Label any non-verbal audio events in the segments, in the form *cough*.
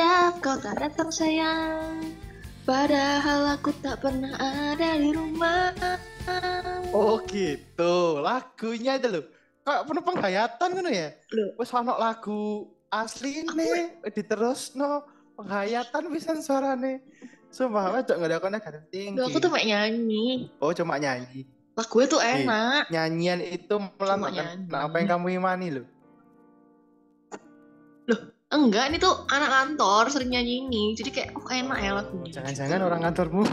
Setiap kau tak datang sayang Padahal aku tak pernah ada di rumah Oh gitu, lagunya itu loh. Kayak penuh penghayatan kan ya? Loh. Wes ono lagu asli nih, diterus no penghayatan bisa suarane. Sumpah, wes nggak ada konek negatif tinggi. Loh, aku tuh mek nyanyi Oh cuma nyanyi. Lagu itu enak Nyanyian itu melambangkan apa yang kamu imani loh. Enggak, ini tuh anak kantor sering nyanyi ini. Jadi kayak, oh enak ya lagunya. Jangan-jangan orang kantormu? *laughs*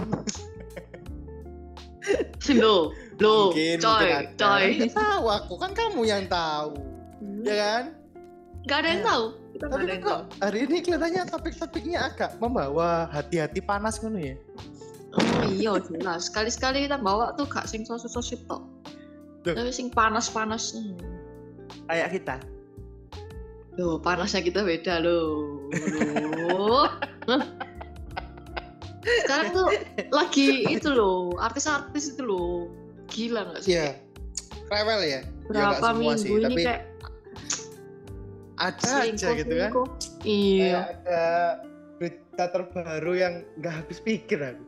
Loh, loh, mungkin coy, mungkin coy. Nggak tahu aku kan kamu yang tahu, ya kan? Gak ada yang tahu. Kita Tapi ada yang kok tahu. hari ini kelihatannya topik-topiknya agak membawa hati-hati panas kan ya? Oh iya jelas, sekali-sekali kita bawa tuh gak sing sosok-sosok tok. Loh. Tapi sing panas-panas. Hmm. Kayak kita. Loh, panasnya kita beda loh. Loh. *laughs* Sekarang tuh lagi itu loh, artis-artis itu loh. Gila gak sih? Iya. Rewel ya? Ya, nggak Berapa semua minggu sih, ini tapi kayak ada aja gitu kan. selingkuh. Iya. Kayak ada berita terbaru yang nggak habis pikir aku.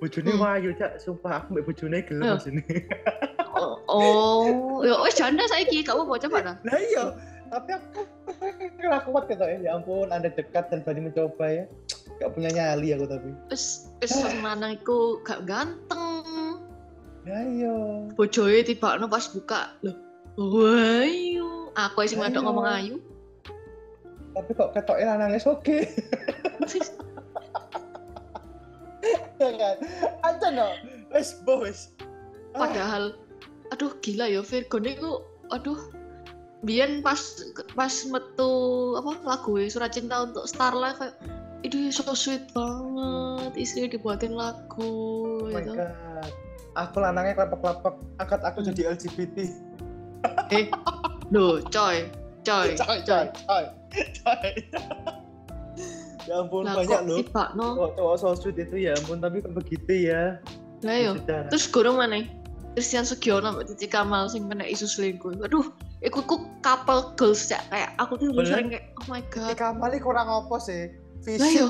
Bojone Hmm. wayu cak, sumpah aku mbak bojone gelem Iya. mas ini. Oh, oh, ya wes janda saiki kamu mau coba dah. Lah iya, tapi aku *laughs* nggak kuat gitu ya. Ya ampun, anda dekat dan berani mencoba ya. Gak punya nyali aku tapi. Wes wes lanang iku gak ganteng. Ya iya. Bojoe tiba pas buka loh. Wayu. Aku sih Ayo. ngadok ngomong ayu. Tapi kok ketoknya lanangnya oke. ya kan? Aja no. Wes bos. Padahal aduh gila ya Virgo niku aduh Bian pas pas metu apa lagu surat cinta untuk Starlight kayak itu so sweet banget istri dibuatin lagu Oh my gitu. god. Aku lanangnya klepek-klepek, angkat aku Hmm. jadi LGBT. Eh, Loh, coy, coy, coy, coy, coy, coy. ya ampun Lah banyak loh. tiba no. Cowok cowok so sweet itu ya ampun tapi kok begitu ya. Lah yo. Sudah. Terus guru mana? Christian Sugiono sama Cici Kamal sing kena isu selingkuh. Aduh, iku ku couple goals ya kayak aku tuh Bener. sering kayak oh my god. Ketika kali kurang apa sih? Fisik yo,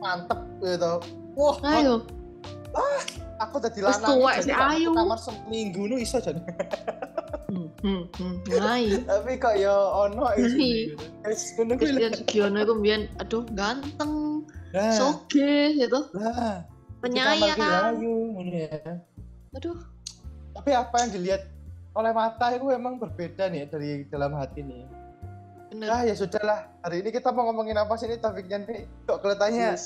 mantep gitu. Wah, lah yo. aku tadi Wis lanang tuwek jadi metu kamar seminggu nu iso jadi. Hmm, hmm, hmm. Mulai. *laughs* tapi kok ya ono isu. Iya. Christian Sugiono itu mbiyen aduh ganteng, Nah, soge gitu, lah. penyayang. Ngono ya. Aduh, Tapi apa yang dilihat oleh mata itu emang berbeda nih dari dalam hati nih. bener. Ah ya sudahlah. Hari ini kita mau ngomongin apa sih ini topiknya nih? Kok kelihatannya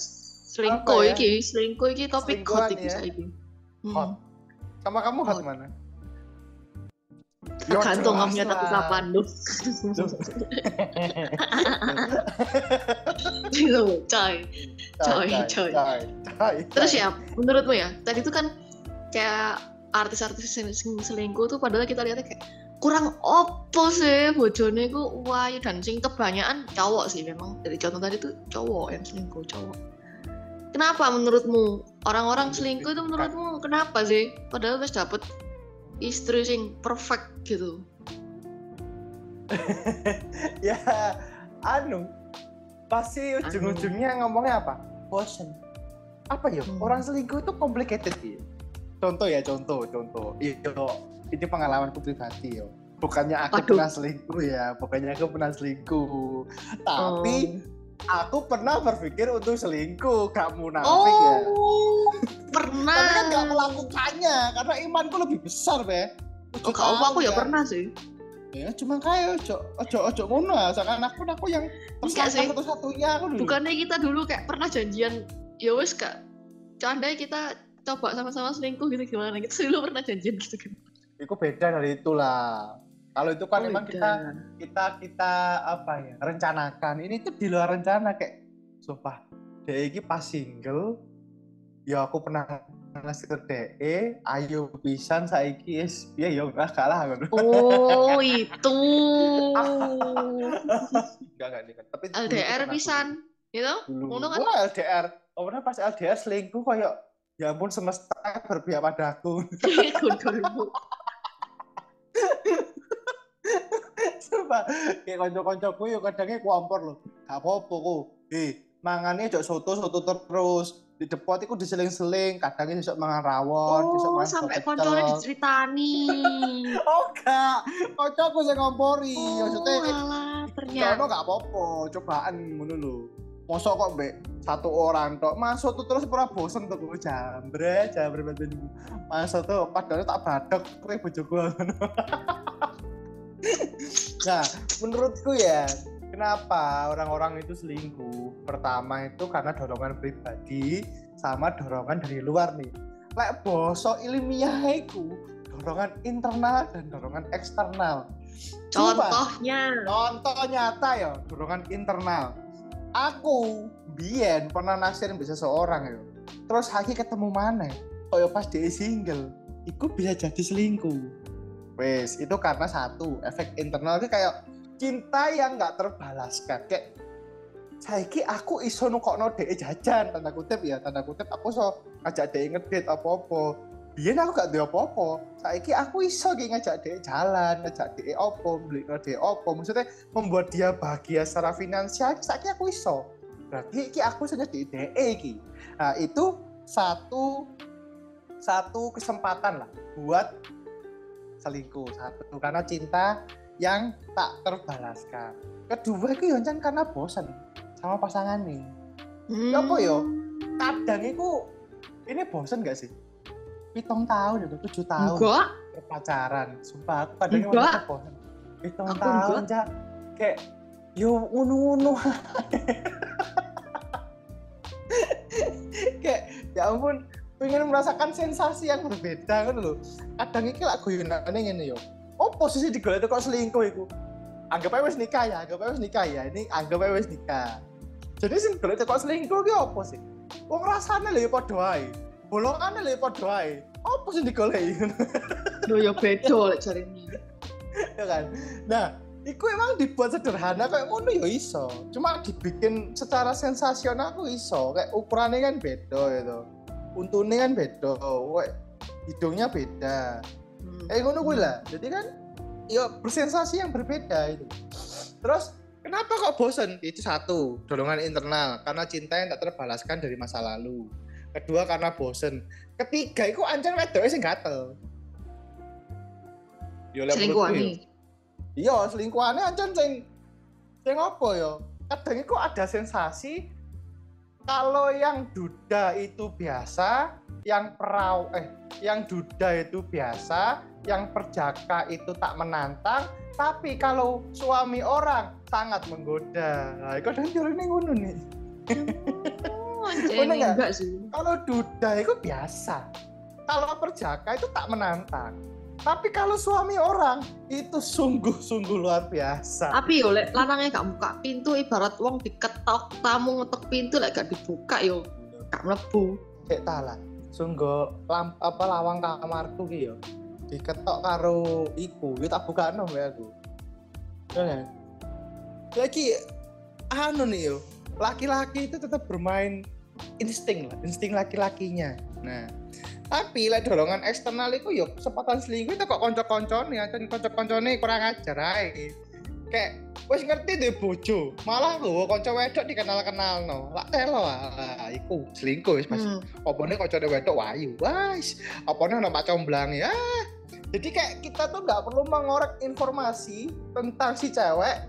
selingkuh ya? iki, selingkuh iki topik hot iki ya. saiki. hot. Hmm. Sama kamu hot Hot. mana? Tergantung kamunya tapi kapan lu. Gitu, coy. coy, coy. Terus ya, menurutmu ya, tadi itu kan kayak artis-artis sing selingkuh tuh padahal kita lihatnya kayak kurang opo sih bojone ku wah dan sing kebanyakan cowok sih memang dari contoh tadi tuh cowok yang selingkuh cowok kenapa menurutmu orang-orang selingkuh itu menurutmu kenapa sih padahal wis dapet istri sing perfect gitu *laughs* ya anu pasti ujung-ujungnya ngomongnya apa? Bosen. Apa ya? Hmm. Orang selingkuh itu complicated ya. Contoh ya, contoh, contoh. Iyo, ini pengalamanku pribadi yo. Bukannya aku Waduh. pernah selingkuh ya, bukannya aku pernah selingkuh. Tapi Oh. aku pernah berpikir untuk selingkuh, gak munafik ya. oh pernah Tapi kan gak melakukannya, karena imanku lebih besar, be. oh, apa aku ya pernah sih Ya, cuma kayak ojo ojo ojo ngono ya, seakan aku aku yang Enggak sih. satu-satunya aku dulu. bukannya kita dulu kayak pernah janjian ya wes kak candai kita coba sama-sama selingkuh gitu gimana kita *laughs* dulu pernah janjian gitu kan Itu beda dari itulah. Kalau itu kan Oh, memang kita kita kita apa ya rencanakan. Ini tuh di luar rencana kayak sumpah. Dek iki pas single ya aku pernah ngasih ke DE, ayo pisan saiki es ya ya enggak kalah oh *laughs* itu Enggak enggak nih. Tapi LDR pisan gitu Dulu. Ngono kan? LDR. Oh, pernah pas LDR selingkuh kayak ya ampun semesta berpihak padaku. Gondormu. Sumpah, kayak konco-koncoku yo kadangnya kuampor loh. Gak apa-apa ku. Eh, mangane jok soto soto terus di depot iku diseling-seling kadang iso mangan rawon oh sampai koncone diceritani *laughs* oh gak kocokku sing ngompori oh, maksudnya ternyata gak apa-apa, cobaan ngono lho. Mosok kok mbek satu orang tok. Masuk tuh terus pura bosen tuh gue jambre jambre bantu masuk tuh padahal tak badok kowe bojoku. *laughs* Nah menurutku ya kenapa orang-orang itu selingkuh? Pertama itu karena dorongan pribadi sama dorongan dari luar nih. Lek bosok ilmiah itu dorongan internal dan dorongan eksternal. Coba, contohnya. Contoh nyata ya dorongan internal aku. Bien pernah naksirin bisa seorang ya. Terus Haki ketemu mana oh ya pas dia single. Itu bisa jadi selingkuh. Wes itu karena satu efek internal itu kayak cinta yang nggak terbalaskan. Kayak saiki aku iso nukokno dhek jajan tanda kutip ya tanda kutip. Aku so ngajak dhek ngedit apa-apa biyen aku gak duwe apa-apa. Saiki aku iso ki ngajak dhek jalan ngajak dhek opo beli dhek opo maksudnya membuat dia bahagia secara finansial saiki aku iso. Berarti ki aku sudah di DE ki nah itu satu satu kesempatan lah buat selingkuh. Satu karena cinta yang tak terbalaskan. Kedua itu yoncang karena bosan sama pasangan nih hmm. apa yo? Kadang itu ini bosan gak sih hitung tahun itu tujuh tahun. Enggak. Pacaran sumpah aku kadang enggak. bosan hitung tahun aja kayak yo unu-unu *laughs* kayak ya ampun pengen merasakan sensasi yang berbeda kan loh kadang ini lah guyonane ngene yo. Oh posisi di itu kok selingkuh itu anggap aja wis nikah ya anggap aja wis nikah ya. Ini anggap aja wis nikah. Jadi sing itu kok selingkuh ki apa sih? Wong rasane lho ya padha ae bolongane lho padha ae apa sing digoleki *laughs* lho ya beda lek jarine ya kan nah Iku emang dibuat sederhana kayak ngono ya iso. Cuma dibikin secara sensasional aku iso. Kayak ukurannya kan beda gitu. Untune kan beda. Kayak hidungnya beda. Hmm. Kayak ngono gue lah. Jadi kan ya bersensasi yang berbeda itu. Terus kenapa kok bosen? Itu satu, dorongan internal karena cinta yang tak terbalaskan dari masa lalu. Kedua karena bosen. Ketiga itu anjir wedoke sing gatel. Yo lek iya selingkuhannya aja ceng ceng apa ya? Kadang itu ada sensasi kalau yang duda itu biasa yang peraw eh yang duda itu biasa yang perjaka itu tak menantang tapi kalau suami orang sangat menggoda. Nah itu kadang ini ngono nih oh, enggak sih kalau duda itu biasa kalau perjaka itu tak menantang tapi kalau suami orang itu sungguh-sungguh luar biasa. Tapi yo lek lanangnya gak buka pintu ibarat wong diketok tamu ngetok pintu lek gak dibuka yo gak mlebu. Cek lah. Sungguh lamp apa lawang kamarku ki yo. Diketok karo iku, yo tak buka no ya aku. Ya. Lagi anu nih yo. Laki-laki itu tetap bermain insting lah, insting laki-lakinya. Nah, tapi lek dorongan eksternal itu yuk kesempatan selingkuh itu kok konco nih kan konco nih kurang ajar aja kayak wes ngerti deh bojo malah lo konco wedok dikenal-kenal no lah telo lah iku selingkuh wis pasti hmm. opone konco wedok wayu wis opone nama comblang ya. Jadi kayak kita tuh nggak perlu mengorek informasi tentang si cewek.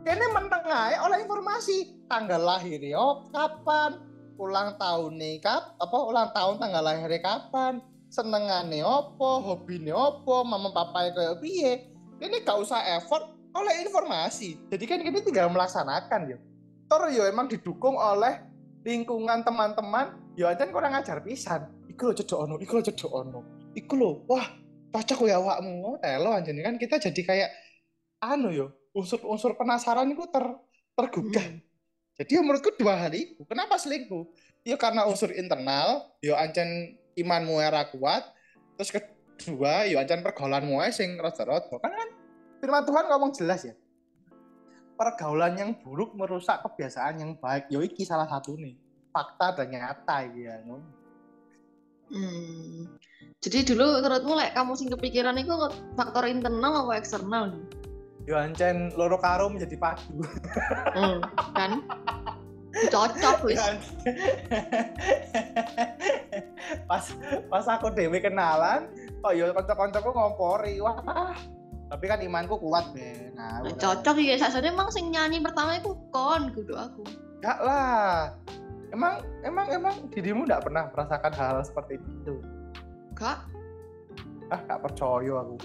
Kene mentengai oleh informasi tanggal lahir yo kapan ulang tahun nih kap apa ulang tahun tanggal lahirnya kapan? Senengane opo hobi opo mama papa kayak piye? Ini gak usah effort oleh informasi. Jadi kan ini tinggal melaksanakan ya tor yo emang didukung oleh lingkungan teman-teman. Yo aja kurang ajar pisan. Iku lo cocok ono iku lo cocok ono. Iku lo wah cocok ya awakmu. Oh, telo aja kan kita jadi kayak anu yo unsur-unsur penasaran itu ter tergugah. Hmm jadi menurutku dua hal itu. Kenapa selingkuh? Ya karena unsur internal, ya ancen imanmu era kuat. Terus kedua, ya ancen pergaulanmu aja sing rada-rada. Kan kan firman Tuhan ngomong jelas ya. Pergaulan yang buruk merusak kebiasaan yang baik. Ya iki salah satu nih. Fakta dan nyata ya. Hmm. Jadi dulu menurutmu like, kamu sing kepikiran itu faktor internal atau eksternal nih? Yo ancen loro karo menjadi padu. Hmm, kan? Cocok wis. Pas pas aku dewe kenalan kok yo kanca-kancaku ngompori wah. Tapi kan imanku kuat be. Nah Nah, cocok ya sakjane emang sing nyanyi pertama iku kon kudu aku. Enggak lah. Emang emang emang dirimu enggak pernah merasakan hal, -hal seperti itu? Gak ah nggak percaya aku.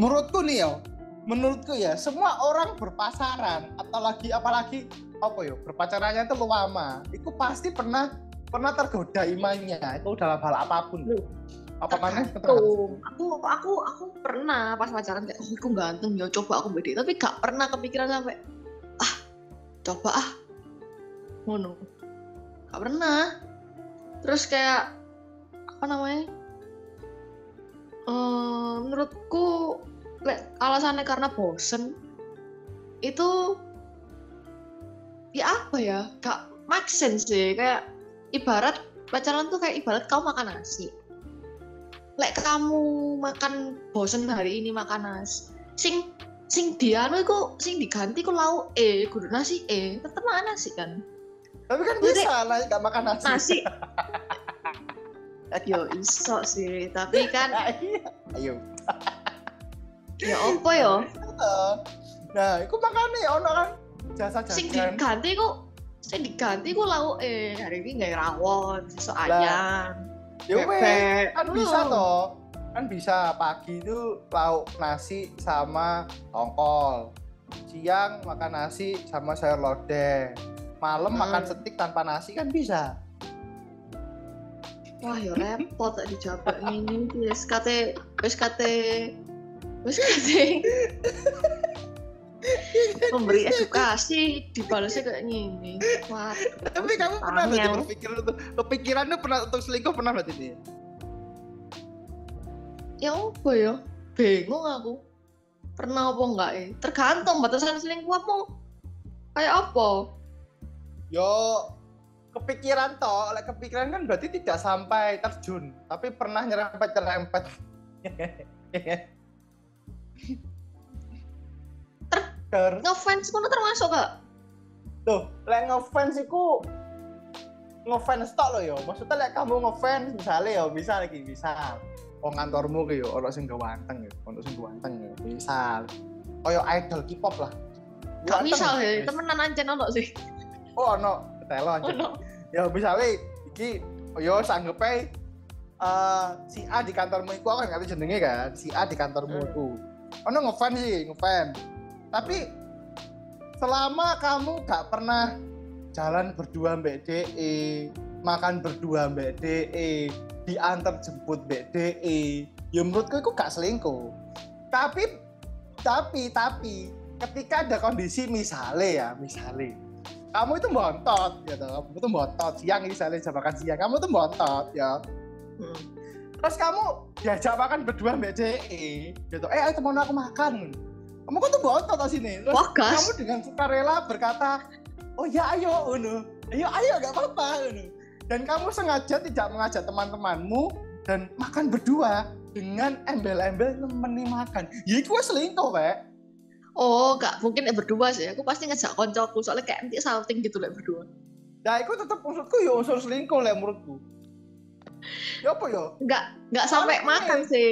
Menurutku nih yo menurutku ya semua orang berpasaran apalagi apalagi apa yo berpacarannya itu lama. Itu pasti pernah pernah tergoda imannya itu dalam hal apa pun. Loh, apa mana aku aku aku pernah pas pacaran kayak oh, aku ganteng ya coba aku beda tapi gak pernah kepikiran sampai ah coba ah. Ngono. Gak pernah. Terus kayak apa namanya Eh, menurutku alasannya karena bosen itu ya apa ya? Gak make sense sih. Kayak ibarat pacaran tuh kayak ibarat kamu makan nasi. Lek kamu makan bosen hari ini makan nasi sing sing dianu iku sing diganti ku lauk e kudu nasi e tetep makan nasi kan? Tapi kan Jadi- bisa lah nggak makan nasi. nasi. *laughs* Yo iso sih tapi kan *laughs* Iya. ayo ya opo yo nah itu makanya ono kan jasa sing jajan diganti ku sing diganti ku lauk e hari ini nggak rawon sesuk ayam ya kan bisa toh. Kan bisa pagi itu lauk nasi sama tongkol. Siang makan nasi sama sayur lodeh. Malam Hmm. makan setik tanpa nasi kan bisa. Wah, ya repot tak dijawab ini wis kate wis kate wis kate *laughs* memberi edukasi dibalasnya kayak gini. Wah, tapi kamu pernah berarti berpikir untuk kepikiran tuh pernah untuk selingkuh pernah berarti nih ya apa ya? Bingung aku. Pernah apa enggak ya? Tergantung batasan selingkuh apa. Kayak apa? yo kepikiran toh oleh kepikiran kan berarti tidak sampai terjun tapi pernah nyerempet nyerempet *laughs* ter Ngefans kono termasuk gak? tuh lek ngefans iku ngefans tok lo yo maksudnya lek kamu ngefans misalnya yo bisa lagi misal oh kantormu ki yo ono sing ganteng yo ono sing ganteng yo misal koyo idol K-pop lah Gak Ganteng, misal ya, temenan ancen ono sih. oh ono telo anjir Ono. ya misalnya iki yo sanggepe eh si A di kantormu iku aku ngerti jenenge kan si A di kantormu Hmm. Ono ngefans sih ngefans. Tapi selama kamu gak pernah jalan berdua mbak DE makan berdua mbak DE diantar jemput mbak DE ya menurutku itu gak selingkuh. Tapi tapi tapi ketika ada kondisi misalnya ya misalnya kamu itu bontot gitu. Kamu itu bontot siang misalnya jam makan siang kamu tuh bontot ya. Hmm. Terus kamu diajak makan berdua mbak DE gitu. Eh ayo temen aku makan. Kamu kok tuh bontot di sini? Terus Wah, gas. kamu dengan sukarela berkata oh ya ayo Unu ayo ayo gak apa-apa Unu dan kamu sengaja tidak mengajak teman-temanmu dan makan berdua dengan embel-embel nemeni makan. Ya itu selingkuh Pak Oh, gak mungkin ya berdua sih. Aku pasti ngajak koncoku soalnya kayak nanti salting gitu lah berdua. nah itu tetap maksudku ya unsur selingkuh lah menurutku ya apa ya Nggak nggak sampai Aneh. makan sih.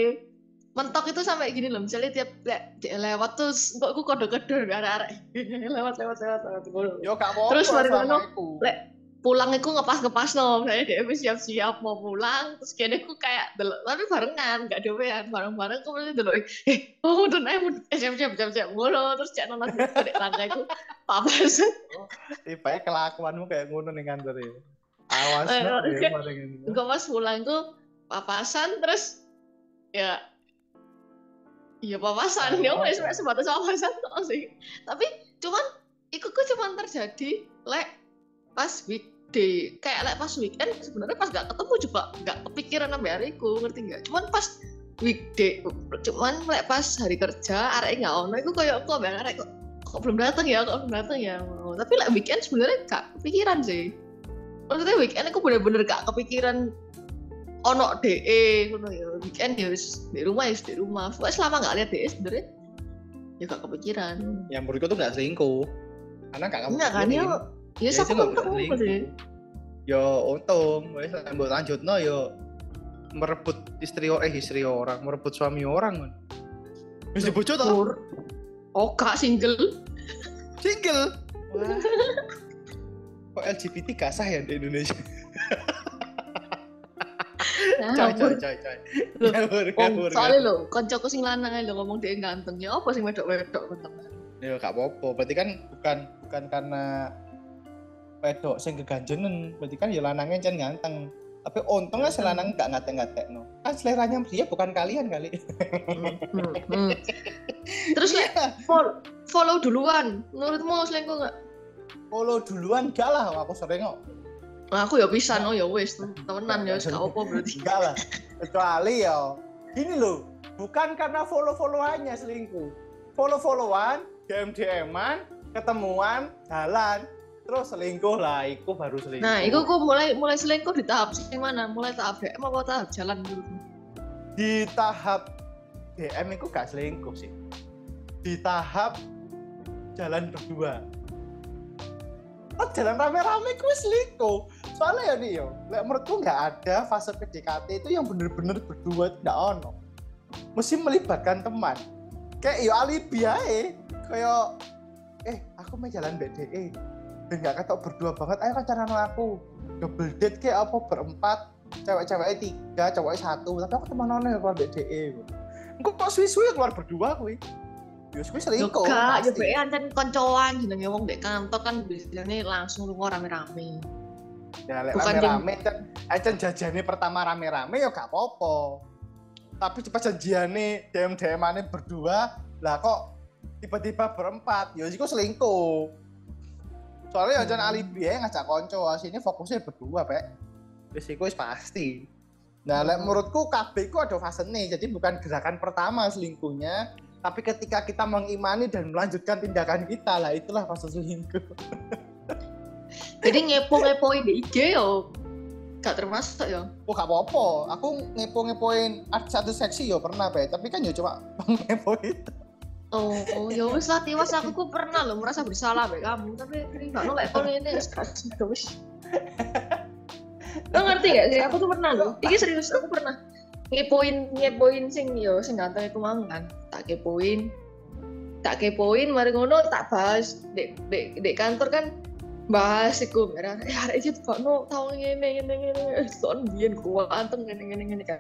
Mentok itu sampai gini loh. Misalnya tiap le- lewat terus kok aku kode-kode arek-arek *laughs* lewat lewat lewat lewat. ngono. ya gak apa-apa Terus mari ngono, lek pulang itu ngepas-ngepas no. Saya dia wis siap-siap mau pulang. Terus kayaknya aku kayak delok tapi barengan, nggak dobean bareng-bareng. Aku mesti delok, eh, oh udah naik, eh, siap-siap, siap-siap, ngono. Terus cek nonton di tangga itu, papas. tiba kelakuanmu kayak ngono nih kantor ya awas ya. Enggak pas pulang tuh papasan terus ya iya papasan. Ya wes sebatas papasan tok sih. Tapi cuman itu kok cuman terjadi lek pas weekday. Kayak lek pas weekend sebenarnya pas gak ketemu juga gak kepikiran sampai hariku ngerti nggak? Cuman pas weekday cuman lek pas hari kerja arek nggak ono itu kayak aku ambek arek kok kok belum datang ya kok belum datang ya. Tapi lek weekend sebenarnya gak kepikiran sih maksudnya weekend aku bener-bener gak kepikiran ono DE ngono ya weekend ya wis di rumah ya wis di rumah pokoknya selama gak lihat DE sebenarnya ya gak kepikiran yang menurutku tuh gak selingkuh karena gak kamu enggak kan ya. Ya, Ya, aku untung sih. Yo untung, wes mbok lanjutno yo merebut istri eh istri orang, merebut suami orang kan. Wis dibojo to? Kur. Oh, kak single. Single. Wah. *laughs* Kok LGBT gak sah ya di Indonesia? Nah, Coy, coy, coy, coy. Loh, Ngawur, Wong, ngawur, soalnya lo, koncoku sing lanang lho ngomong dia ganteng. Ya apa sing wedok-wedok teman. Ya gak apa-apa, berarti kan bukan bukan karena wedok sing keganjenen, berarti kan ya lanangnya jan ganteng. Tapi untungnya si lanang gak ngatek-ngatek no. Kan seleranya dia bukan kalian kali. Hmm, hmm, hmm. Terus lek Iya. fol- follow duluan. Menurutmu selingkuh nggak? Follow duluan gak lah, aku sering kok. Nah, aku ya pisan oh ya wis temenan ya wis gak apa berarti. *laughs* Enggak lah. Kecuali ya. Gini loh, bukan karena follow-followannya selingkuh. Follow-followan, DM-DM-an, ketemuan, jalan, terus selingkuh lah, itu baru selingkuh. Nah, itu kok mulai mulai selingkuh di tahap sing mana? Mulai tahap DM apa tahap jalan menurutmu? di tahap DM itu gak selingkuh sih. Di tahap jalan berdua. Oh, jalan rame-rame gue selingkuh. Soalnya ya nih yo, lek menurutku nggak ada fase PDKT itu yang bener-bener berdua tidak ono. Mesti melibatkan teman. Kayak yo alibi ae. Kayak eh aku mau jalan BDE. Dan nggak ketok berdua banget, ayo sama aku. Double date kayak apa berempat, cewek-ceweknya tiga, cowoknya satu. Tapi aku teman ya keluar BDE. Engkau kok suwi-suwi keluar berdua kuwi. Yo selingkuh. gak, yo be ancen koncoan jenenge wong dek kantor kan biasanya langsung lunga rame-rame. Ya lek Bukan rame-rame kan acan jajane pertama rame-rame ya gak apa-apa. Tapi cepat janjiane DM-DM-ane berdua, lah kok tiba-tiba berempat, ya iku selingkuh. Soalnya ya jangan Hmm. alibi ya ngajak konco, sini fokusnya berdua, Pak. Wis iku wis pasti. Nah, lek Hmm. menurutku KB ku ada fasenya, jadi bukan gerakan pertama selingkuhnya, tapi ketika kita mengimani dan melanjutkan tindakan kita lah itulah fase selingkuh. *laughs* Jadi ngepo-ngepoin di IG yo gak termasuk ya. Oh gak apa-apa, aku ngepo-ngepoin artis satu seksi ya pernah Pe, tapi kan ya cuma *laughs* ngepoin. Oh, oh ya wis lah tiwas aku ku pernah loh merasa bersalah be kamu tapi no lek kono ini wis. Lo ngerti gak sih? Aku tuh pernah loh. Iki serius aku pernah ngepoin ngepoin sing yo sing ganteng iku mang kan. Tak kepoin. Tak kepoin mari ngono tak bahas dek dek dek kantor kan bahas iku merah. Eh arek iki kok no tau ngene ngene ngene eh son biyen gua anteng ngene ngene ngene kan.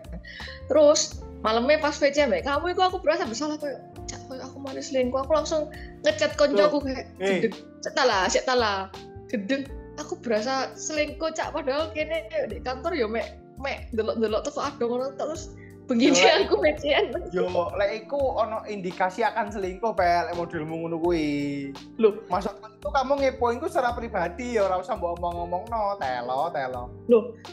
Terus malamnya pas VC mbak kamu itu aku berasa bersalah kayak cak kayak aku manis selingkuh aku langsung ngechat koncoku kayak Eh. gedeng cek lah cek lah gedeng aku berasa selingkuh cak padahal kene di kantor ya mek mek delok delok tuh ada ngono terus begini Delok aku VC-an Yo, lek iku ono indikasi akan selingkuh Pe, lek modelmu ngono kuwi. Loh. maksudku itu kamu ngepoin ku secara pribadi ya ora usah mbok omong-omong no, telo, telo.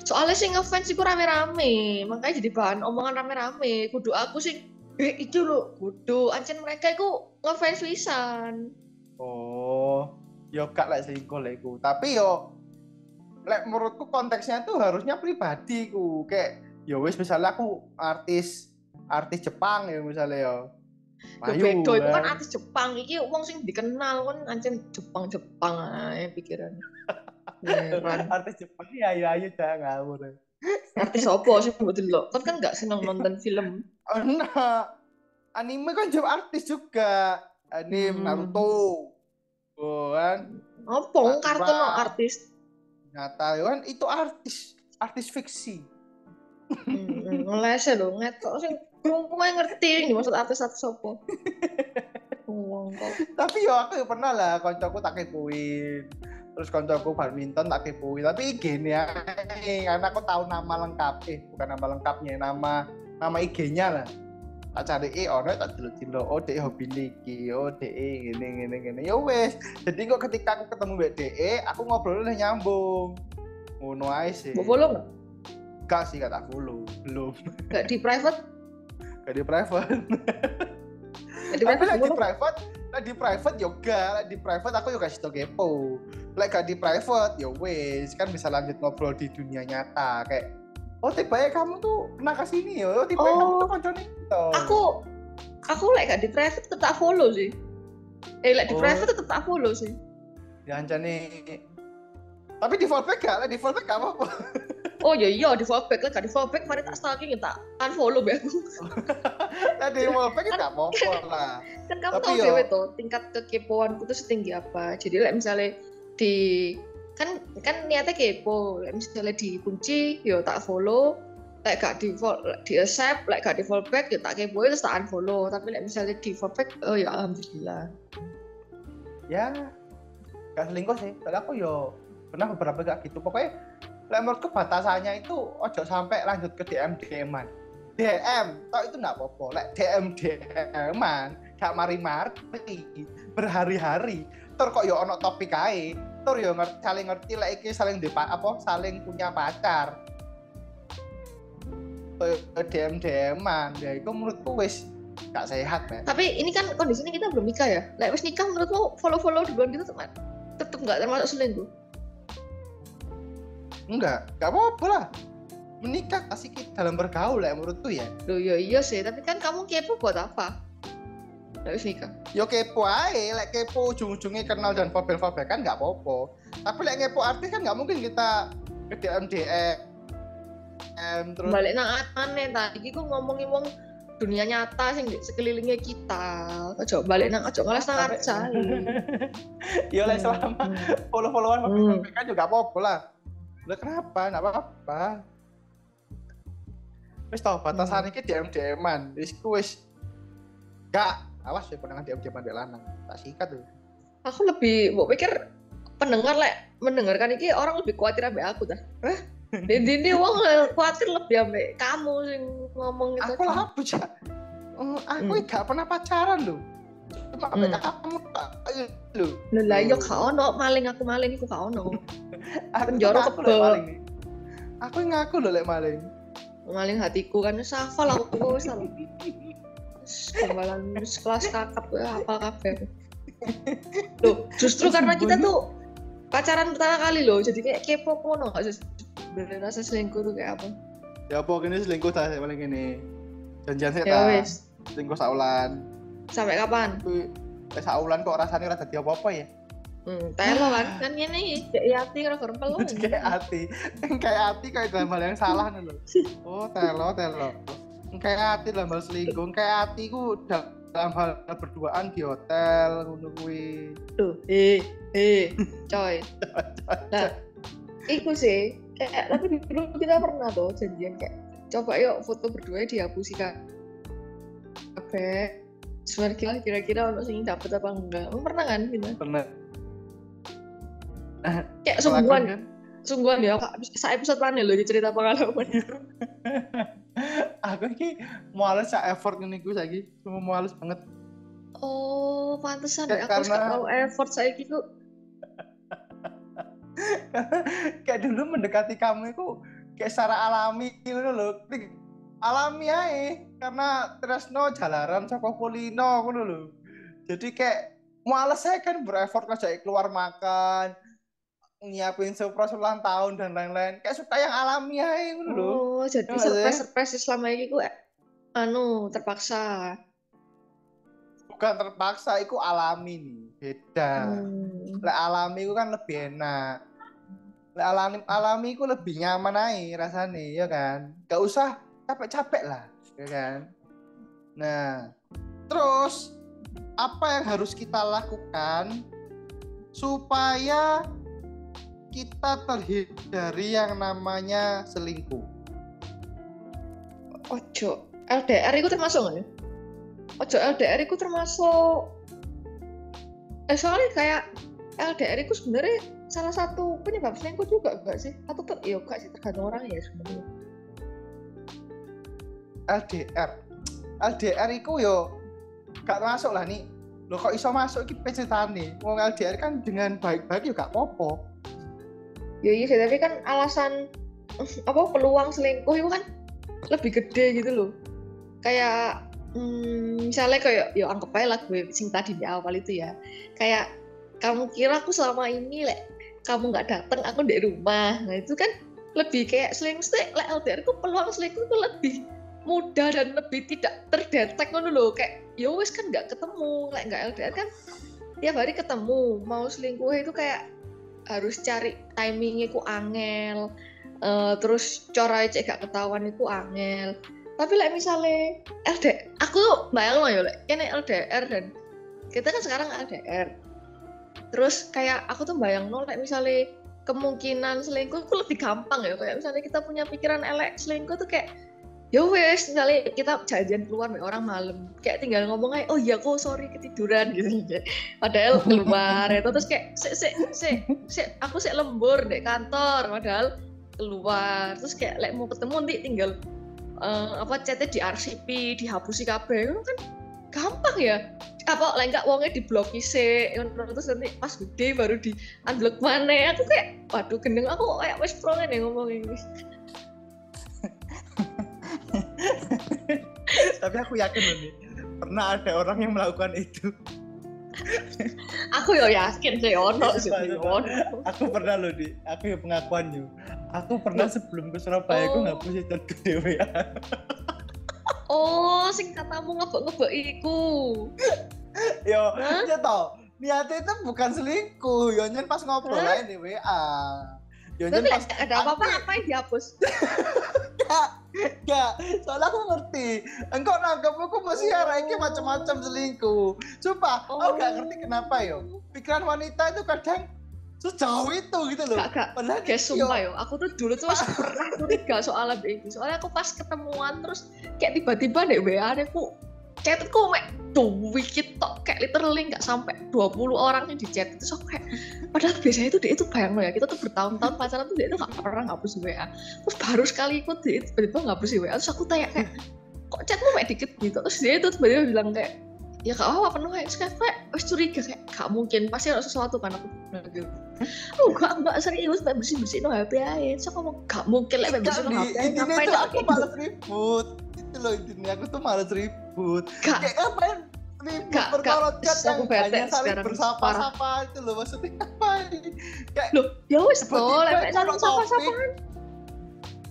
soalnya sih ngefans iku rame-rame makanya jadi bahan omongan rame-rame kudu aku sih eh itu lo kudu ancen mereka iku ngefans pisan Oh, yo gak lek selingkuh lek iku. Tapi yo lek menurutku konteksnya tuh harusnya pribadi ku. Kayak yo wis misalnya aku artis artis Jepang ya misalnya yo. Yo Ayo, bedo itu kan kan. artis Jepang iki wong sing dikenal kan ancen Jepang-Jepang ae pikiran. *laughs* Artis Jepang ya ayo ayo jangan ngawur. Artis opo sih mbok delok? Kan kan gak seneng nonton film. *laughs* Oh, nah, anime kan juga artis juga. Anime Hmm. Naruto. Oh, kan Opo wong kartun artis? Nyata kan itu artis artis fiksi. Ngelese lho ngetok sing krungu ae ngerti ini maksud artis-artis opo. Wong kok. tapi yo aku yo pernah lah koncoku tak kepoin terus koncoku badminton tak kepoin tapi gini ya karena aku tahu nama lengkap eh bukan nama lengkapnya nama nama IG-nya lah tak cari orang tak dulu dulu oh dek hobi niki oh dek gini gini gini ya wes jadi kok ketika aku ketemu mbak DE aku ngobrol udah nyambung ngono ae sih Mbok follow nggak? gak sih gak tak follow belum Gak di private? gak di private Gak di tapi private lagi follow? private lagi di private yoga lagi di private aku juga kasih tau kepo lagi gak di private ya wes kan bisa lanjut ngobrol di dunia nyata kayak oh tiba ya kamu tuh pernah ke sini ya oh tiba Oh. kamu tuh koncone gitu Aku aku lek gak di private tetep tak follow sih. Eh lek di Oh. private tetep tak follow sih. ya ancane Tapi di fallback gak? Lah di fallback gak apa-apa. oh iya iya di fallback lah gak di fallback mari tak stalking ya tak unfollow be aku *laughs* Lah di fallback gak apa-apa lah. kan kamu Tapi tahu yo- dewe tuh tingkat kekepoanku tuh setinggi apa jadi like, misalnya di kan kan niatnya kepo misalnya dikunci yo tak follow like gak di fol- di accept like gak di fallback yo tak kepo terus tak unfollow tapi like, misalnya di fallback oh ya alhamdulillah Ya gak selingkuh sih. Soalnya aku yo pernah beberapa gak gitu. Pokoknya lah menurutku batasannya itu ojo sampai lanjut ke DM DM-an. DM, tau itu nggak apa-apa. Lek DM DM-an, gak mari-mari, berhari-hari. Tur kok yo ono topik ae. Tur yo ngerti, saling ngerti lek iki saling di apa saling punya pacar. DM DM-an, ya itu menurutku wis gak sehat, men. tapi ini kan kondisinya kita belum nikah ya like wis nikah menurutmu follow follow duluan gitu teman tetep nggak termasuk selingkuh Enggak, enggak apa-apa lah. Menikah asik dalam bergaul lah menurutku ya. Loh ya iya sih, tapi kan kamu kepo buat apa? Harus nikah. Yo kepo aja, lek kepo ujung-ujungnya kenal dan fobel-fobel kan nggak apa-apa. Tapi lek kepo artis kan nggak mungkin kita ke DM DM terus Balik nang aneh tadi ku ngomongin wong dunia nyata sing di sekelilingnya kita. Ojo balik nang ojo ngalas nang arca. *laughs* Yo lek selama follow-followan Hmm. kan juga apa-apa lah. Lah kenapa? Nggak apa-apa. Wis tau batasan iki DM DM-an. Wis ku wis gak awas ya penangan DM DM lanang. Tak sikat tuh. Aku lebih mau pikir pendengar lek mendengarkan ini orang lebih khawatir ambek aku dah. Hah? Di ini wong khawatir lebih ambek kamu sing ngomong gitu. aku lah apa cak Eh, aku Hmm. gak pernah pacaran loh cuma Hmm. hmm. kamu loh Lho lah yo gak ono maling aku maling iku gak ono. *laughs* aku Penjara aku kebel. maling aku ngaku loh lek maling Maling hatiku kan wis hafal aku wis hafal. Wis Kembalan wis kelas kakap hafal kabeh. *laughs* Loh, justru karena kita tuh pacaran pertama kali loh, jadi kayak kepo kono gak? Bener rasa selingkuh tuh kayak apa? ya apa gini selingkuh ta paling gini janjian sih Ya ta selingkuh saulan sampai kapan? Lek saulan kok rasanya rasa dadi apa-apa ya Hmm, telo kan, kan ini kayak hati kalau gerempel loh. kayak hati kayak hati kayak dalam hal yang salah nih loh oh telo telo kayak hati dalam hal selingkuh kayak hati ku dalam hal berduaan di hotel ngono kuwi Tuh, eh, eh, coy. *laughs* Nah, iku sih, kayak tapi dulu kita pernah tuh janjian kayak coba yuk foto berdua dihapusi kak. Oke. Sebenarnya kira-kira ono sing dapet apa enggak? Pernah kan gitu? pernah Kayak sungguhan, kan? Sungguhan ya. Kak, Saya episode mana loh cerita pengalaman. *laughs* aku ini males ya effort ini gue lagi cuma males banget Oh, pantesan ya. Aku karena- tahu effort saya *laughs* gitu. kayak dulu mendekati kamu itu kayak secara alami gitu loh alami aja karena Tresno jalaran Soko Kulino gitu loh jadi kayak males saya kan bereffort ngajak keluar makan nyiapin surprise ulang tahun dan lain-lain kayak suka yang alami aja gitu loh Oh, jadi sih? surprise surprise selama ini gue anu terpaksa. bukan terpaksa itu alami nih beda Hmm. Lek alami itu kan lebih enak. Lek alami alami itu lebih nyaman aja rasanya, ya kan? Gak usah capek-capek lah, ya kan? Nah, terus apa yang harus kita lakukan supaya kita terhindari yang namanya selingkuh? Ojo LDR itu termasuk nggak ya? Ojo LDR itu termasuk eh soalnya kayak LDR itu sebenarnya salah satu penyebab selingkuh juga enggak sih? Atau ter ya enggak sih tergantung orang ya sebenarnya. LDR. LDR itu yo gak masuk lah nih. Lo kok iso masuk iki pecertane? Wong LDR kan dengan baik-baik yo gak apa-apa. Ya iya sih, tapi kan alasan *laughs* apa peluang selingkuh itu kan lebih gede gitu loh. Kayak hmm, misalnya kayak ya anggap aja lah gue sing tadi di awal itu ya. Kayak kamu kira aku selama ini lek kamu nggak datang aku di rumah. Nah itu kan lebih kayak selingkuh lek LDR itu peluang selingkuh itu lebih mudah dan lebih tidak terdetek ngono loh kayak ya wes kan nggak ketemu lek nggak LDR kan tiap hari ketemu mau selingkuh itu kayak harus cari timingnya ku angel Eh, terus cara cek gak ketahuan itu angel. Tapi like misalnya LD aku tuh bayang loh ya kene LDR dan kita kan sekarang LDR terus kayak aku tuh bayang loh like misalnya kemungkinan selingkuh itu lebih gampang ya. Kayak misalnya kita punya pikiran elek selingkuh tuh kayak ya wes misalnya kita jajan keluar nih orang malam. Kayak tinggal ngomong aja oh iya kok sorry ketiduran *laughs* gitu. Padahal keluar itu. Terus kayak se se se se aku sih lembur deh kantor padahal keluar. Terus kayak like, mau ketemu nanti tinggal uh, apa chatnya di RCP dihapusi kabeh. Itu kan gampang ya. Apa lain enggak uangnya diblokir sih terus nanti pas gede baru di unblock mana aku kayak waduh gendeng aku kayak wes pro nih ngomongin tapi aku yakin loh nih pernah ada orang yang melakukan itu. Aku ya yakin sih ono sih ono. aku pernah loh di. Aku ya pengakuannya aku pernah sebelum ke Surabaya aku Oh. nggak punya chat ke dewe oh sing katamu ngebek-ngebek iku. Yo ya tau niatnya itu bukan selingkuh. Yo nyen pas ngobrol aja di WA yo nyen pas ada apa-apa ngapain dihapus *laughs* Gak, gak. Soalnya aku ngerti. Engkau nanggap aku masih Oh. arah ini macam-macam selingkuh. Sumpah, aku gak Oh. ngerti kenapa yo. Pikiran wanita itu kadang sejauh itu gitu loh. gak gak Padahal Guys, yo, sumpah yo, aku tuh dulu tuh *laughs* pernah curiga soal ini. Soalnya aku pas ketemuan terus kayak tiba-tiba deh WA aku chatku mek dikit tok. Kayak literally nggak sampai 20 orang yang di chat itu so kayak padahal biasanya itu dia itu bayang lo ya. Kita tuh bertahun-tahun pacaran tuh dia itu nggak pernah ngapus WA terus baru sekali ikut dia itu tiba-tiba ngapus WA terus aku tanya kayak kok chatmu mek dikit gitu? Terus dia itu tiba-tiba bilang kayak ya gak apa-apa penuh kayak terus kayak kayak wes curiga kayak gak mungkin. Pasti ada sesuatu kan aku gitu. Oh gak enggak serius mek bersih bersih no HP aja so aku ngomong gak mungkin lah mek gak bersih no HP ngapain itu aku kayak gitu? males ribut. Itu loh intinya aku tuh males ribut. Gak Kayak ngapain ribut Gak, perkara chat yang hanya saling bersapa-sapa itu loh maksudnya *laughs* ngapain? Kayak loh ya wes Tiba-tiba toh kalau saling sapa-sapa topik,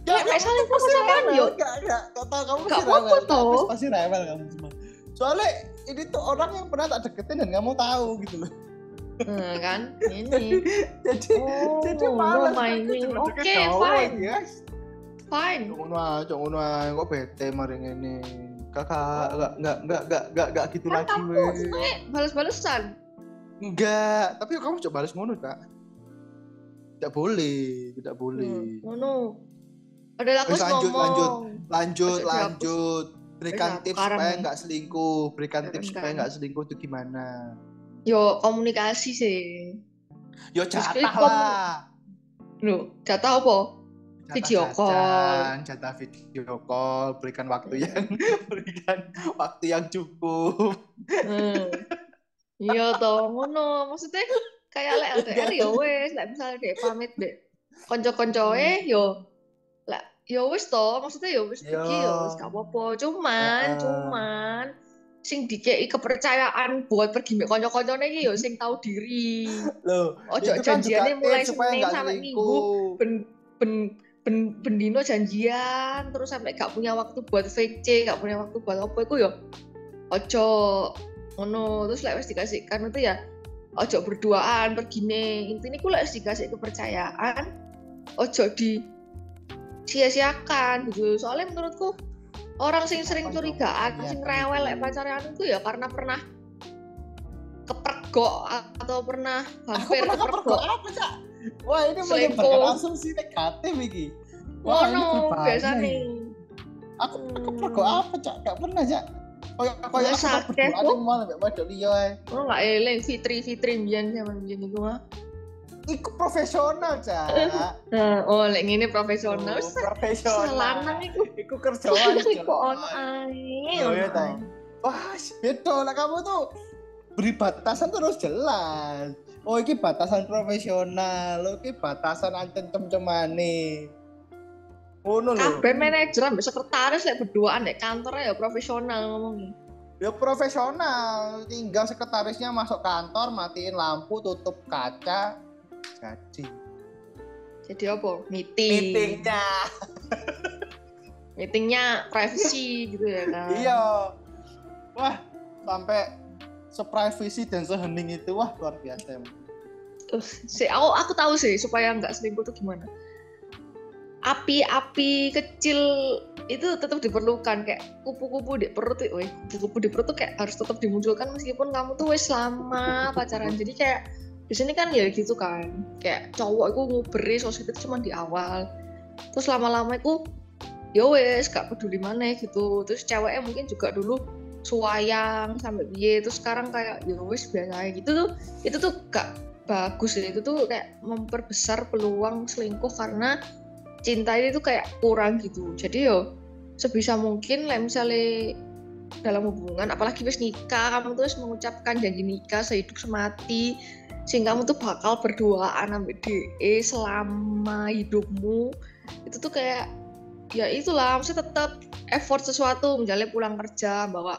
Ya, mek kamu saling sapa-sapaan, yuk. Gak, gak, gak kamu Gak pasti rewel. toh. Pasti rewel kamu semua. Soalnya ini tuh orang yang pernah tak deketin dan kamu tahu gitu loh. nah, kan *laughs* ini Jadi oh jadi malas aku oke doang, fine guys. fine ngono cok ngono ae, kok bete mari ngene. Kakak enggak enggak enggak enggak enggak enggak gitu kan lagi kamu balas-balesan Enggak, tapi kamu coba balas ngono, Kak. Tidak boleh, tidak Hmm, boleh. ngono padahal aku Wes, lanjut, ngomong lanjut. Lanjut, Ojo dihapus. lanjut. Berikan Wes, tips supaya ya. enggak selingkuh. Berikan Sekarang tips supaya kan. enggak selingkuh itu gimana? yo komunikasi sih Yo jatah lah. Loh, jatah apa? Video call. jatah video call, berikan waktu yang *laughs* berikan waktu yang cukup. Hmm. Iya toh, ngono. Maksudnya kayak lek *laughs* LDR ya wes, lek misalnya dek pamit dek konco-koncoe yo lek yo wes toh, maksudnya yo wes iki yo wes gak apa-apa. Cuman, cuman sing dikei kepercayaan buat pergi mek konco-koncone iki yo sing tahu diri. Loh, Ojo janjiannya mulai Senin sampai Minggu ben ben ben bendino janjian terus sampai gak punya waktu buat VC, gak punya waktu buat apa iku yo ojo ngono terus lek wis dikasihkan itu ya ojo berduaan pergine intinya ku lek wis dikasih kepercayaan ojo di sia-siakan gitu soalnya menurutku orang sing sering curigaan dong? sing Iya, rewel kan lek itu. pacaran itu ya karena pernah kepergok atau pernah Aku hampir pernah kepergok kepergok apa, Cak? Wah, ini Selingkuh. menyebarkan asumsi negatif iki. Wah, ini ngono berbahaya biasa ini. nih Aku aku Hmm. kepergok apa, Cak? Gak pernah, Cak. Koyo koyo aku sakit, berdoa ning mall mbek wedok liya ae. ngono nggak eling Fitri Fitri biyen zaman biyen itu mah Iku profesional, Cak. Nah, oh lek ngene profesional Oh, profesional. lanang iku Iku kerjaan. *laughs* iku ono ae Oh, iya, ae. Wah, beda lah kamu tuh beri batasan terus jelas. Oh, ini batasan profesional. Oh, ini batasan ancen cem-cemane. Ngono lho. kabeh manajer ambek sekretaris lek berduaan nek kantor ya profesional ngomongnya Ya profesional. Tinggal sekretarisnya masuk kantor, matiin lampu, tutup kaca. Jadi jadi apa meeting meetingnya. meetingnya privacy gitu ya kan Iya. Wah, sampai seprivasi dan sehening itu wah luar biasa. emang. uh, sih aku aku tahu sih supaya nggak selingkuh tuh gimana api-api kecil itu tetap diperlukan kayak kupu-kupu di perut tuh, kupu-kupu di perut tuh kayak harus tetap dimunculkan meskipun kamu tuh wes lama pacaran. Jadi kayak di sini kan ya gitu kan, kayak cowok aku nguberi sosial itu cuma di awal, terus lama-lama aku ya wes gak peduli mana gitu, terus ceweknya mungkin juga dulu suayang sampai biye, terus sekarang kayak ya wes biasa gitu tuh, itu tuh gak bagus ya itu tuh kayak memperbesar peluang selingkuh karena cinta ini tuh kayak kurang gitu. Jadi yo sebisa mungkin lah misalnya dalam hubungan apalagi wis nikah kamu terus mengucapkan janji nikah sehidup semati sehingga kamu tuh bakal berduaan sampai DE selama hidupmu itu tuh kayak ya itulah maksudnya tetap effort sesuatu. Misalnya pulang kerja bawa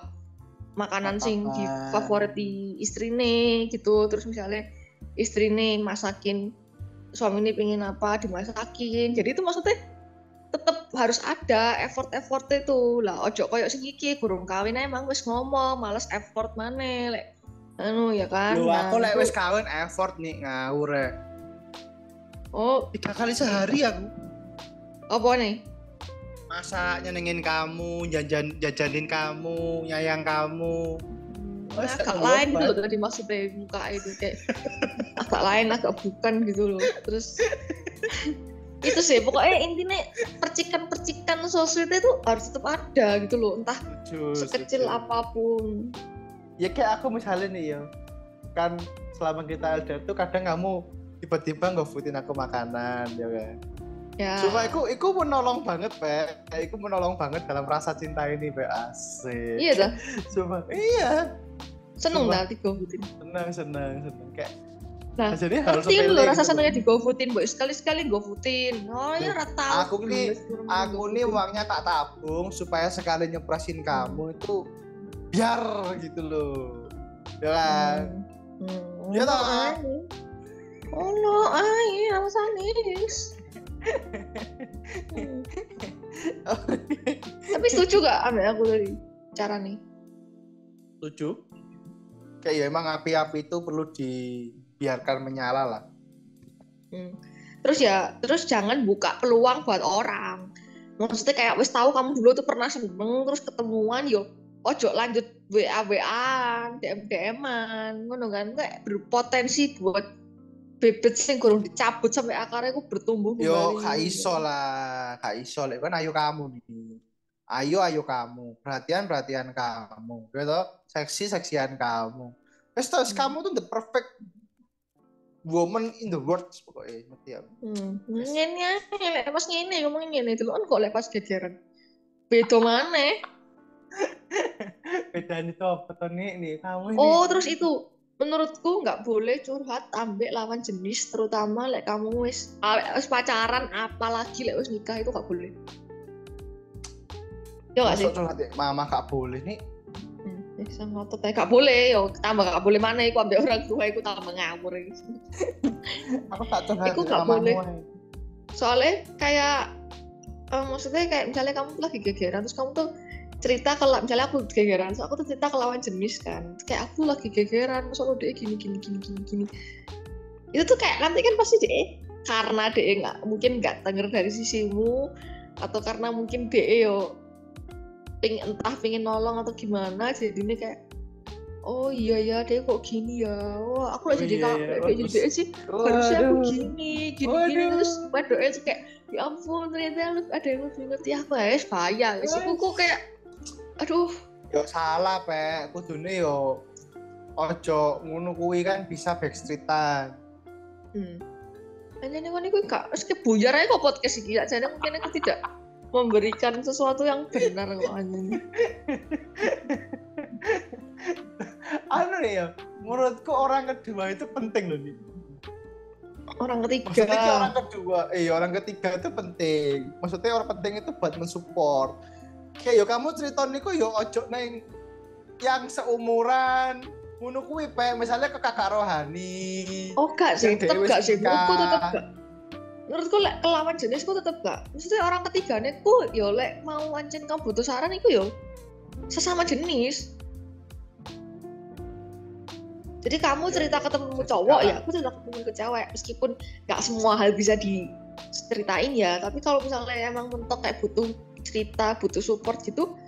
makanan sing di favorit di istrine gitu. Terus misalnya istrine masakin suami ini pengen apa dimasakin. Jadi itu maksudnya tetap harus ada effort-effort itu. Lah ojo koyok sing iki kurung kawin emang wis ngomong males effort mana lek anu ya kan? Nah, aku lek itu- wis kawin effort nih ngawur ya. oh. Tiga kali sehari aku. apa nih Masak nyenengin kamu, jajan jajanin kamu, nyayang kamu. Oh, Nah, agak lain gitu loh tadi maksudnya muka itu kayak agak lain agak bukan gitu loh terus itu sih pokoknya intinya percikan-percikan sosmed itu harus tetap ada gitu loh entah Setuju, sekecil setuju. apa pun Ya kayak aku misalnya nih ya. Kan selama kita LDR tuh kadang kamu tiba-tiba nggofoodin aku makanan ya kan. Ya Cuma aku, aku menolong banget, Pak. Aku menolong banget dalam rasa cinta ini, Pak. Asik. iya dah Cuma, iya. seneng dah digofoodin Senang, senang, senang. Kayak, Nah, jadi ngerti kan lo rasa gitu. senengnya digofoodin boy sekali-sekali gofoodin oh ya rata aku nih- Aku nih uangnya tak tabung supaya sekali nyepresin kamu itu biar gitu loh. Ya kan? hmm. Ya toh? oh no ay alasan is Hmm. Tapi setuju gak ambil aku tadi cara nih Setuju? Kayak ya emang api-api itu perlu dibiarkan menyala lah. Hmm. Terus ya, terus jangan buka peluang buat orang. Maksudnya kayak wis tahu kamu dulu tuh pernah seneng terus ketemuan yo ojo lanjut WA WA, DM DM-an, ngono kan kayak berpotensi buat bebet sing kurang dicabut sampai akarnya aku bertumbuh Yo, gak iso lah, gak iso. Lek kan ayo kamu nih. Ayo ayo kamu, perhatian perhatian kamu, gitu. Seksi seksian kamu. Terus terus Hmm. kamu tuh the perfect woman in the world pokoknya ngerti ya. Hmm. Ngene ae, pas ngene ngomong ngene dulu kan kok lek pas gegeran. Beda mana? *laughs* Bedanya itu apa nih kamu ini. Oh, terus itu menurutku nggak boleh curhat ambek lawan jenis terutama lek kamu wis wis pacaran apalagi lek wis nikah itu nggak boleh. Ya nggak sih? Curhat ya, mama gak boleh nih. Hmm, eh, sama ngotot ae. Gak boleh yo tambah gak boleh mana iku ambek orang tua iku tambah ngawur. *laughs* Aku tak curhat Iku ya, gak mamamu boleh. Soalnya kayak eh, maksudnya kayak misalnya kamu tuh lagi gegeran terus kamu tuh cerita ke la- misalnya aku gegeran, so aku tuh cerita ke lawan jenis kan, kayak aku lagi gegeran, soalnya dia gini gini gini gini gini. Itu tuh kayak nanti kan pasti dia karena dia nggak mungkin nggak denger dari sisimu atau karena mungkin dia yo ping entah pingin nolong atau gimana jadinya kayak oh iya ya dia kok gini ya. Wah aku Oh lagi jadi iya, kayak iya. kayak jadi dia sih harusnya aku gini gini gini. Waduh. terus waduh itu kayak ya ampun ternyata lu- ada yang lebih ngerti aku. Ya bahaya. Wes aku kok kayak aduh. Yo salah, Pek. Kudune yo ojo ngono kuwi kan bisa backstreetan. hmm. hanya nih aku gak terus kebuyar aja kok podcast ini jadi mungkin aku tidak memberikan sesuatu yang benar kok anjing. Anu nih ya menurutku orang kedua itu penting loh nih orang maksudnya ketiga orang kedua eh orang ketiga itu penting. Maksudnya orang penting itu buat mensupport kayak yo kamu cerita niku yo ojo neng yang seumuran. Ngono kuwi pe misalnya ke kakak rohani. Oh gak sih? Tetep gak sih? menurutku tetep gak. Menurutku lek kelawan jenisku tetep gak. Maksudnya orang ketiganya ku yo lek mau wancin kamu butuh saran iku yo sesama jenis. Jadi kamu cerita ke temenmu cowok ya aku cerita ke temenmu ke cewek. Meskipun nggak semua hal bisa diceritain ya tapi kalau misalnya emang mentok kayak butuh cerita butuh support gitu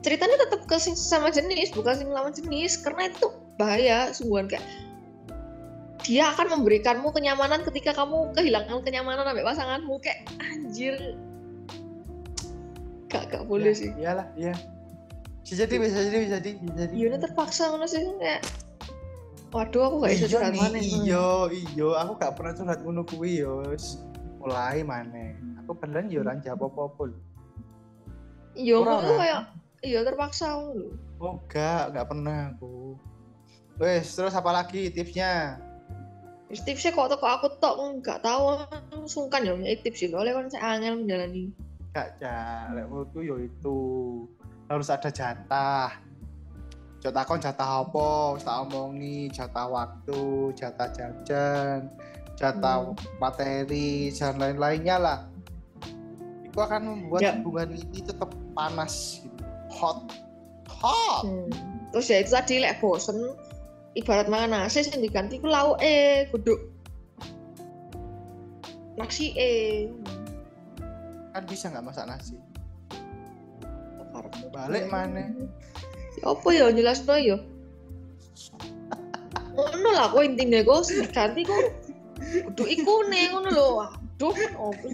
ceritanya tetap ke sama jenis bukan sing lawan jenis karena itu bahaya sungguhan kayak dia akan memberikanmu kenyamanan ketika kamu kehilangan kenyamanan sampai pasanganmu kayak anjir gak gak boleh Ya, sih Iyalah, iya. Bisa jadi, bisa jadi, bisa jadi, bisa jadi. iya terpaksa mana sih kayak waduh aku gak bisa Iya curhat mana iya, iya. Aku gak pernah curhat ngono kuwi yo. Mulai mana? Aku beneran yo ora jawab apa-apa lho. Iya aku ora. kayak iya terpaksa loh Oh, enggak, enggak pernah aku. Wes, terus apa lagi tipsnya? Terus tipsnya kok toko aku tok nggak tahu sungkan ya punya tips sih oleh kan saya angel menjalani Enggak, Cak. Lek menurutku yo itu harus ada jatah. Jatah kon jatah apa? Tak omongi, jatah waktu, jatah jajan, jatah Hmm. materi, dan lain-lainnya lah. Itu akan membuat Ya. hubungan ini tetap panas, gitu. hot, hot. Hmm. Terus ya itu tadi lek bosen ibarat mangan nasi yang diganti ku lauk eh kudu nasi eh Kan bisa nggak masak nasi? Balik mana? Ya apa ya jelas no ya. Ngono lah kok intinya kok diganti kok kudu ikune ngono lho. Waduh, opo?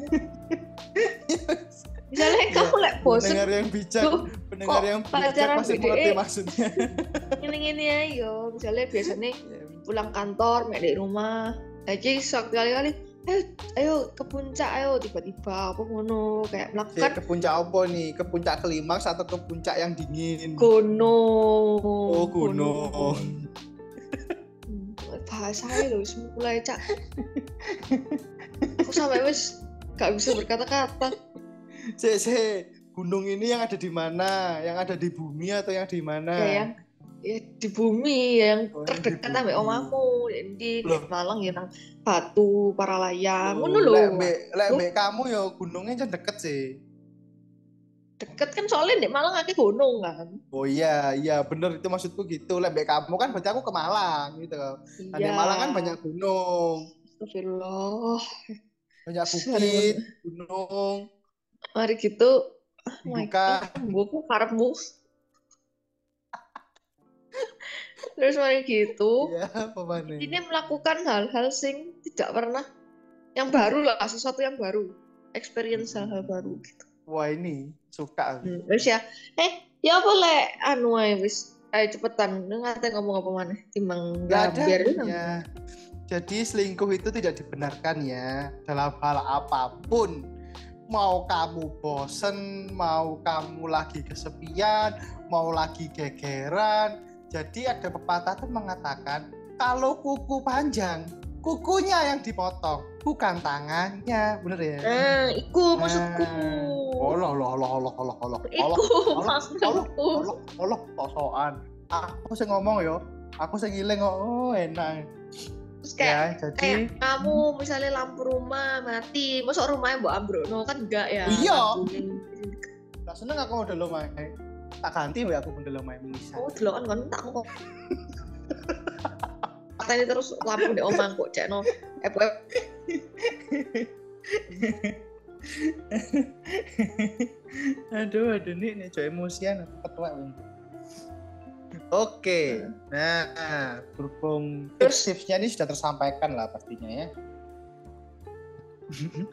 *laughs* Misalnya Iya, kamu lek bosen Pendengar yang bijak, Duh, pendengar yang bijak pasti BDE? mengerti maksudnya. *laughs* ngene-ngene ayo misalnya biasanya *laughs* pulang kantor mek di rumah lagi sok kali-kali ayo ayo ke puncak ayo tiba-tiba apa ngono kayak melakukan ke puncak apa nih? Ke puncak klimaks atau ke puncak yang dingin? gunung Oh, gunung. Hmm, bahasa wis mulai cak aku sampai wis gak bisa berkata-kata *laughs* Cek, cek. Gunung ini yang ada di mana? Yang ada di bumi atau yang di mana? ya yang ya di bumi ya, yang Oh, terdekat omahmu ya, di. Malang ya nang batu para layang Oh, ngono lho Lek lek kamu ya gunungnya kan deket sih. deket kan soalnya di Malang akeh gunung kan Oh iya, iya bener itu maksudku gitu. Lek kamu kan berarti aku ke Malang gitu. Nah, di Iya. Malang kan banyak gunung, Astagfirullah. Banyak bukit, gunung. Mari gitu. Oh my Buka. God, buku karepmu. *laughs* Terus mari gitu. Mana? Ini melakukan hal-hal sing tidak pernah yang baru lah, sesuatu yang baru. Experience hal-hal baru gitu. Wah ini suka. Hmm, Terus ya, eh ya boleh anu wis. Ayo cepetan, ngate ngomong apa mana? Timbang Gak ada ya. Jadi selingkuh itu tidak dibenarkan ya dalam hal apa pun. Mau kamu bosen, mau kamu lagi kesepian, mau lagi gegeran. Jadi ada pepatah tuh mengatakan kalau kuku panjang, kukunya yang dipotong, bukan tangannya, bener ya? Nah, iku maksudku. Oh loh loh loh loh loh loh loh Iku Allah, maksudku. Allah Allah sosokan. Aku sing ngomong yo, aku sing ngiling kok. Oh enak. Terus kayak Ya, jadi kayak kamu misalnya lampu rumah mati masuk rumahnya mbak Ambrono kan enggak ya Iya. Gak seneng aku udah main. Tak ganti ya aku udah main bisa. oh dulu kan kan tak kok katanya terus lampu di omang kok cek no eh *laughs* aduh, aduh nih nih coy emosian aku ketua. Oke, nah berhubung tips-tipsnya ini sudah tersampaikan lah pastinya ya. *laughs*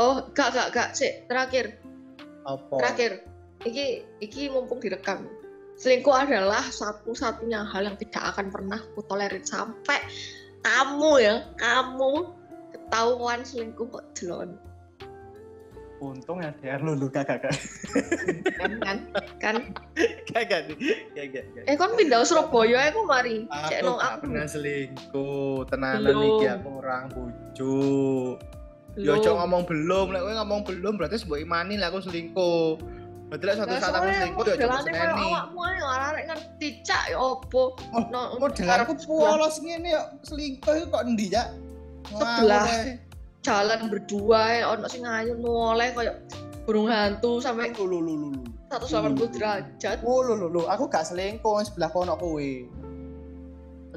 oh gak gak gak sih terakhir. Apa? terakhir. Iki iki mumpung direkam. Selingkuh adalah satu-satunya hal yang tidak akan pernah ku tolerir sampai kamu ya kamu ketahuan selingkuh kok jelon Untung ya DR lu lu kagak kan kan kan kagak nih kagak. kagak. eh kon pindah Surabaya aku mari cek Aku no aku pernah selingkuh, tenanan iki aku orang bujuk. Yo Belum. cok ngomong belum, lek kowe ngomong belum berarti mbok imani lah aku selingkuh. Berarti lek suatu saat aku selingkuh ya coba modelane koyo seneni. awakmu ae arek ngerti cak ya opo. Oh, No, Modelanku arep polos ngene yo selingkuh kok endi ya? Sebelah. Jalan berdua ya ono sing ayu noleh koyo burung hantu sampai Lu lu lu lu. lu. 180 derajat. Oh lu lu lu, aku gak selingkuh sebelah kono kowe.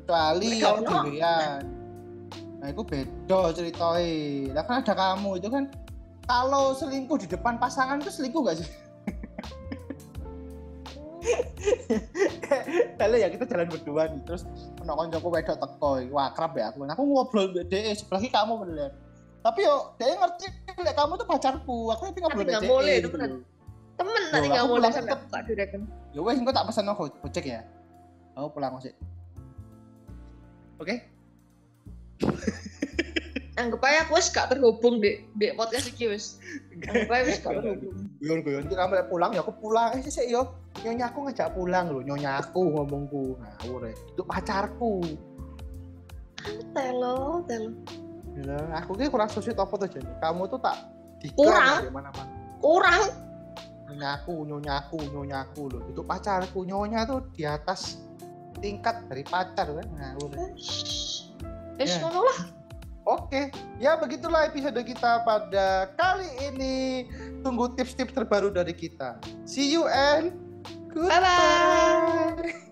kecuali aku dhewean nah itu beda ceritanya lah kan ada kamu itu kan kalau selingkuh di depan pasangan itu selingkuh gak sih *laughs* kalau ya kita jalan berdua nih terus ono koncoku wedok teko wah akrab ya aku aku ngobrol dhek sebelah kamu bener tapi yo dia ngerti lek kamu tuh pacarku aku tapi nggak boleh, gitu bener. loh. temen Loh, tadi nggak aku boleh sampai buka direken ya wes engko tak no go- gojek ya. Aku pulang sih oke? Anggap aja aku wis gak terhubung di di podcast iki wis anggap aja wis gak terhubung. guyon guyon nanti kamu pulang ya aku pulang. Eh sih yo. Nyonya aku ngajak pulang loh nyonya aku ngomongku. Ngawur ya itu pacarku. Telo telo Gila, aku ki kurang sosial apa tuh jadi kamu tuh tak Kurang? mana mana kurang nyonya aku nyonya aku nyonya aku loh itu pacarku nyonya tuh di atas tingkat dari pacar kan ya. wis Ya. ngono lah Oke, ya begitulah episode kita pada kali ini. Tunggu tips-tips terbaru dari kita. See you and bye bye goodbye.